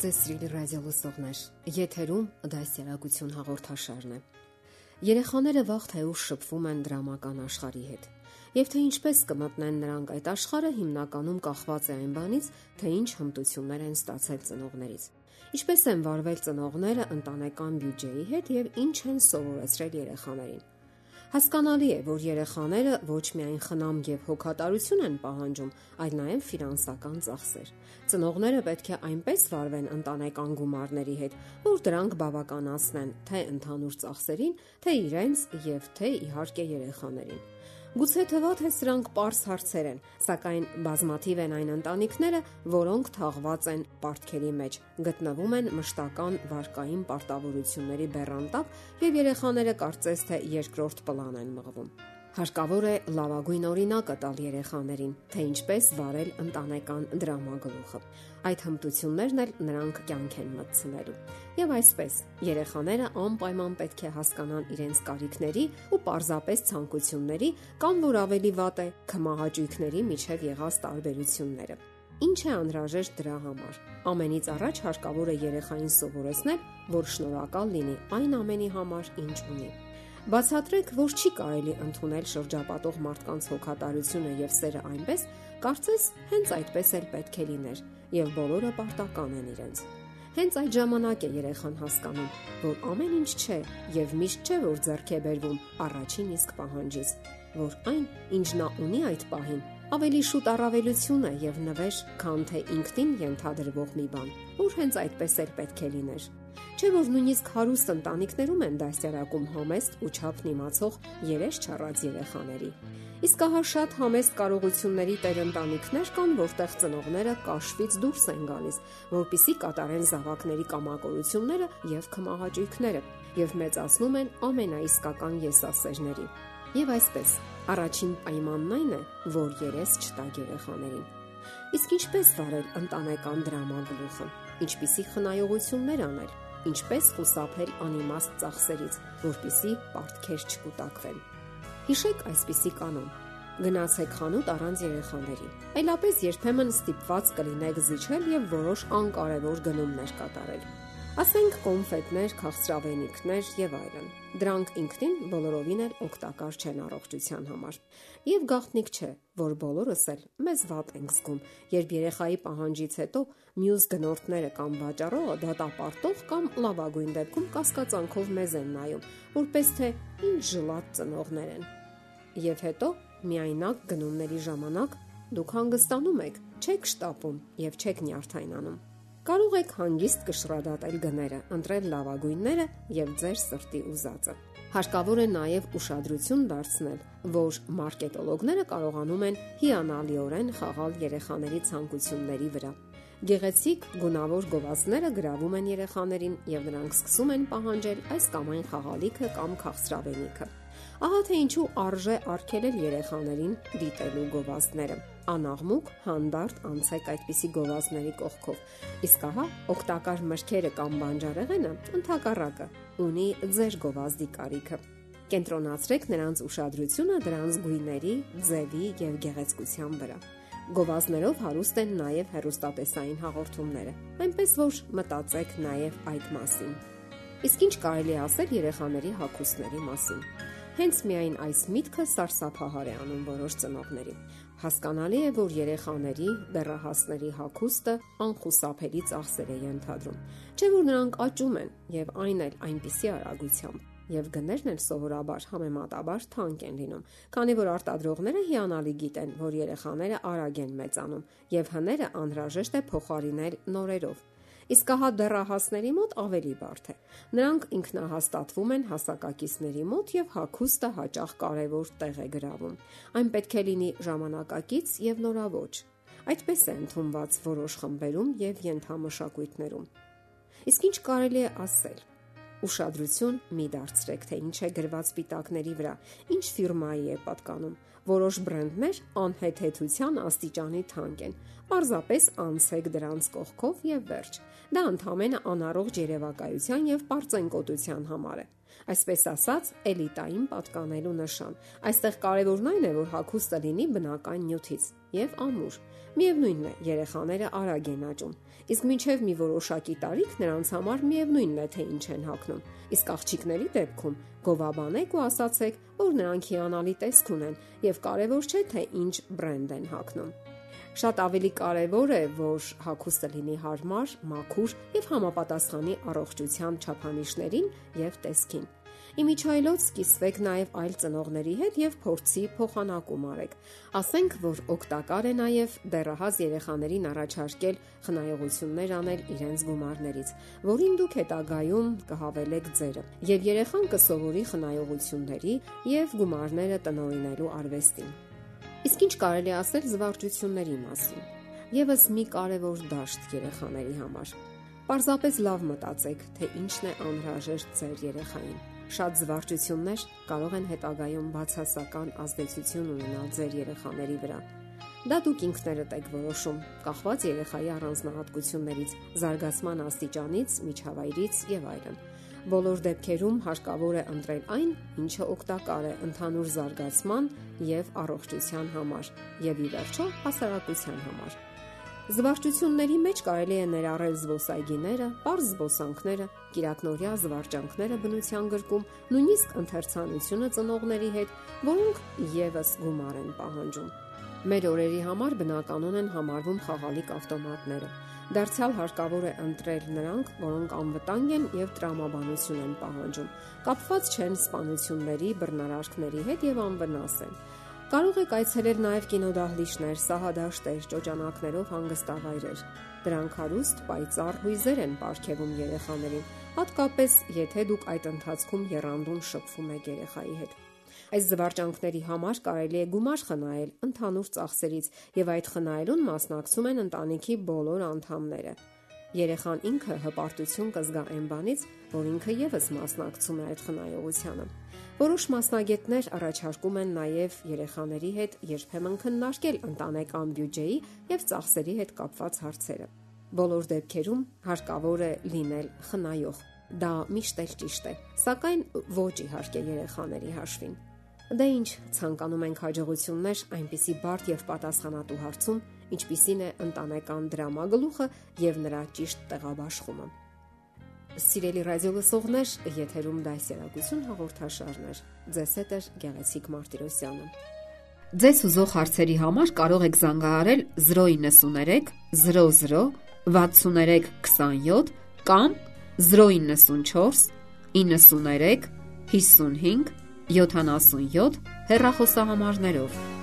Բարև սիրելի ռադիո լսողներ։ Եթերում դասերակցություն հաղորդաշարն է։ Երեխաները վաղ թե ուշ շփվում են դրամական աշխարհի հետ։ Եվ թե ինչպես կմտնեն նրանք այդ աշխարհը հիմնականում կախված է այն բանից, թե ինչ հմտություններ են ստացել ծնողներից։ Ինչպես են վարվել ծնողները ընտանեկան բյուջեի հետ եւ ինչ են սովորեցրել երեխաներին։ Հասկանալի է, որ երեխաները ոչ միայն խնամ եւ հոգատարություն են պահանջում, այլ նաեւ ֆինանսական ծախսեր։ Ծնողները պետք է այնպես վարվեն ընտանեկան գումարների հետ, որ դրանք բավականացնեն թե ընդհանուր ծախսերին, թե իրենց եւ թե իհարկե երեխաներին։ Գուցե թվա թե սրանք པարս հարցեր են, սակայն բազմաթիվ են այն ընտանիքները, որոնք թաղված են պարտքերի մեջ, գտնվում են մշտական վարկային պարտավորությունների բեռանտակ եւ երեխաները կարծես թե երկրորդ պլան են մղվում։ Հարկավոր է լավագույն օրինակը տալ երեխաներին, թե ինչպես վարել ընտանեկան դրամագլուխը։ Այդ հմտություններն էլ նրանք կյանք են մտցնելու։ Եվ այսպես, երեխաները անպայման պետք է հասկանան իրենց կարիքների ու պարզապես ցանկությունների կամ որ ավելի վատ է, քմահաճույքների միջև եղած տարբերությունները։ Ինչ է անհրաժեշտ դրա համար։ Ամենից առաջ հարկավոր է երեխային սովորեցնել, որ շնորհակալ լինի այն ամենի համար, ինչ ունի։ Բացատրեք, որ չի կարելի ընդունել շրջապատող մարդկանց հոգատարությունը եւ սերը այնպես, կարծես հենց այդպես էլ պետք է լիներ, եւ բոլորը պարտական են իրենց։ Հենց այդ ժամանակ է երեխան հասկանում, որ ամեն ինչ չէ եւ միշտ չէ, որ ձեռք է բերվում առաջին իսկ պահանջից, որ այն, ինչ նա ունի այդ պահին, ավելի շուտ առավելություն է եւ նվեր, քան թե ինքնին ենթադրվող մի բան, որ հենց այդպես էլ պետք է լիներ։ Չէ որ նույնիսկ հարուստ ընտանիքներում են դասյարակում համեստ ու չափն իմացող երես չառած երեխաների։ Իսկ ահա շատ համեստ կարողությունների տեր ընտանիքներ կան, որտեղ ծնողները կաշվից դուրս են գալիս, որpիսի կատարեն զավակների կամակորությունները եւ քմահաճույքները եւ մեծացնում են ամենաիսկական եսասերների։ Եվ այսպես, առաջին պայմանն այն է, որ երես չտա երեխաներին։ Իսկ ինչպես վարել ընտանեկան դրամագլուխը։ Ինչպիսի խնայողություններ անել ինչպես խուսափել անիմաստ ծախսերից, որpիսի պարտքեր չկուտակվեն։ Հիշեք այսպիսի կանոն. գնացեք խանութ առանց երեխաների։ Այլապես երբեմն ստիպված կլինեք զիջել եւ որոշ անկարևոր գնումներ կատարել։ Ասենք կոնֆետներ, քաղցրավենիքներ եւ այլն։ Դրանք ինքնին բոլորովին էլ օգտակար չեն առողջության համար։ Եվ գաղտնիք չէ, որ բոլորս էլ մեզ վատ ենք զգում, երբ երեխայի պահանջից հետո մյուս գնորդները կամ վաճառողը դատապարտող կամ լավագույն դեպքում կասկածանքով մեզ են նայում, որպես թե ինչ ժլատ ծնողներ են։ Եվ հետո միայնակ գնումների ժամանակ դուք հանգստանում եք, չեք շտապում եւ չեք նյարդայնանում։ Կարող եք հանգիստ կշռադատել գները, ընտրել լավագույնները եւ ձեր սրտի ուզածը։ Հարկավոր է նաև ուշադրություն դարձնել, որ մարքետոլոգները կարողանում են հիանալիորեն խաղալ երեխաների ցանկությունների վրա։ Գեղեցիկ գունավոր գովազդները գրավում են երեխաներին եւ նրանք սկսում են պահանջել այս կամ այն խաղալիքը կամ քաղցրավենիքը։ Ահա թե ինչու արժե արգելել երեխաներին դիտելու գովազդները։ Անաղմուկ, հանդարտ անցեք այդպիսի գովազդների կողքով։ Իսկ ահա օգտակար մրգերը կամ բանջարեղենը ընդհակառակը ունի ձեր գովազդի կարիքը։ Կենտրոնացրեք նրանց ուշադրությունը դրանց գույների, ձևի եւ գեղեցկության վրա։ Գովազդներով հարուստ են նաև հերոստատեսային հաղորդումները։ Այնպես որ մտածեք նաև այդ մասին։ Իսկ ինչ կարելի ասել երեխաների հակուսների մասին։ Հենց միայն այս միտքը սարսափահար է անում որոշ ծնողների։ Հասկանալի է, որ երեխաների, դեռահասների հակոստը անխուսափելի ծախսեր է ենթադրում։ Չէ՞ որ նրանք աճում են եւ այն էլ այնպիսի արագությամբ եւ գներն էլ սովորաբար համեմատաբար թանկ են լինում, քանի որ արտադրողները հիանալի գիտեն, որ երեխաները արագ են մեծանում եւ հները անհրաժեշտ է փոխարինել նորերով Իսկ ահա դեռահասների մոտ ավելի բարդ է։ Նրանք ինքնահաստատվում են հասակակիցների մոտ եւ հակոստը հաճախ կարևոր տեղ է գրավում։ Այն պետք է լինի ժամանակակից եւ նորավոճ։ Այդպես է ընդունված որոշ խմբերում եւ ենթամշակույթներում։ Իսկ ինչ կարելի է ասել։ Ուշադրություն մի դարձրեք, թե ինչ է գրված սպիտակների վրա, ինչ ֆիրմայի է պատկանում։ Որոշ բրենդներ անհեթեթության աստիճանի թանկ են։ Պարզապես անցեք դրանց կողքով եւ վերջ։ Դա ընդհանրապես անառողջ երևակայության եւ པարծենկոտության համար է։ Այսպես ասած, էլիտային պատկանելու նշան։ Այստեղ կարևորն այն է, որ հագուստը լինի բնական նյութից եւ ամուր։ Միևնույնն է, երեխաները արագ են աճում իսկ մինչև մի որոշակի տարիք նրանց համար միևնույնն է թե ինչ են հագնում։ Իսկ աղջիկների դեպքում գովաբանեք ու ասացեք, որ նրանք հիանալի տեսք ունեն եւ կարեւոր չէ թե ինչ բրենդ են հագնում։ Շատ ավելի կարևոր է, որ հագուստը լինի հարմար, մաքուր եւ համապատասխանի առողջության չափանիշներին եւ տեսքին։ Իմիջայլոց սկսվեք նաև այլ ծնողների հետ եւ փորձի փոխանակում արեք։ Ասենք, որ օգտակար է նաև դեռահաս երեխաներին առաջարկել խնայողություններ անել իրենց գումարներից, որին դուք հետագայում կհավելեք ձերը։ Եվ երեխան կսովորի խնայողությունների եւ գումարները տնօրինելու արվեստին։ Իսկ ինչ կարելի ասել զվարճությունների մասին։ Եվս մի կարևոր դաշտ երեխաների համար։ Պարզապես լավ մտածեք, թե ինչն է անհրաժեշտ ձեր երեխային Շատ զվարճություններ կարող են հետագայում բացասական ազդեցություն ունենալ ձեր երեխաների վրա։ Դա դուք ինքներդ եք որոշում, կախված երեխայի առանձնահատկություններից, զարգացման աստիճանից, միջավայրից եւ այլն։ Բոլոր դեպքերում հարկավոր է ընտրել այն, ինչը օգտակար է ընդհանուր զարգացման եւ առողջության համար եւ ի վերջո հասարակության համար։ Զվարճությունների մեջ կարելի է ներառել զբոսայգիները, པարզ զբոսանքները, կիրակնորյա զվարճանքները բնության գրկում, նույնիսկ ընթերցանությունը ծնողների հետ, որոնք եւս գումար են պահանջում։ Մեր օրերի համար բնականon են համարվում խաղալիք ավտոմատները։ Դարձյալ հարկավոր է ընտրել նրանք, որոնք անվտանգ են եւ տրամաբանություն են պահանջում։ Կապված չեն սպանությունների, բռնարարքների հետ եւ անվնաս են։ Կարող եք այցելել նաև կինոդահլիճներ, սահադաշտեր, ճոճանակներով հանգստավայրեր։ Դրանք հարուստ, պայծառ հույզեր են ապարգևում երեխաներին, հատկապես եթե դուք այդ ընթացքում երանդուն շփվում եք երեխայի հետ։ Այս զվարճանքների համար կարելի է գումար խնայել ընդհանուր ծախսերից, եւ այդ խնայելուն մասնակցում են ընտանիքի բոլոր անդամները։ Երեխան ինքը հպարտություն կզգա այն բանից, որ ինքը եւս մասնակցում է այդ խնայողությանը։ Որոշ մասնագետներ առաջարկում են նաև երեխաների հետ երբեմն քննարկել ընտանեկան բյուջեի եւ ծախսերի հետ կապված հարցերը։ Բոլոր դեպքերում հարկավոր է լինել խնայող։ Դա միշտ էլ ճիշտ է, սակայն ոչ իհարկե երեխաների հաշվին։ Դե ինչ, ցանկանում ենք հաջողություններ այնպիսի բարդ եւ պատասխանատու հարցում, ինչպիսին է ընտանեկան դրամագլուխը եւ նրա ճիշտ տեղաբաշխումը։ Սիրելի ռադիոլսողներ, եթերում դասերակցություն հաղորդաշարներ։ Ձեզ հետ է Գեղեցիկ Մարտիրոսյանը։ Ձեզ ուզող հարցերի համար կարող եք զանգահարել 093 00 63 27 կամ 094 93 55 77 հեռախոսահամարներով։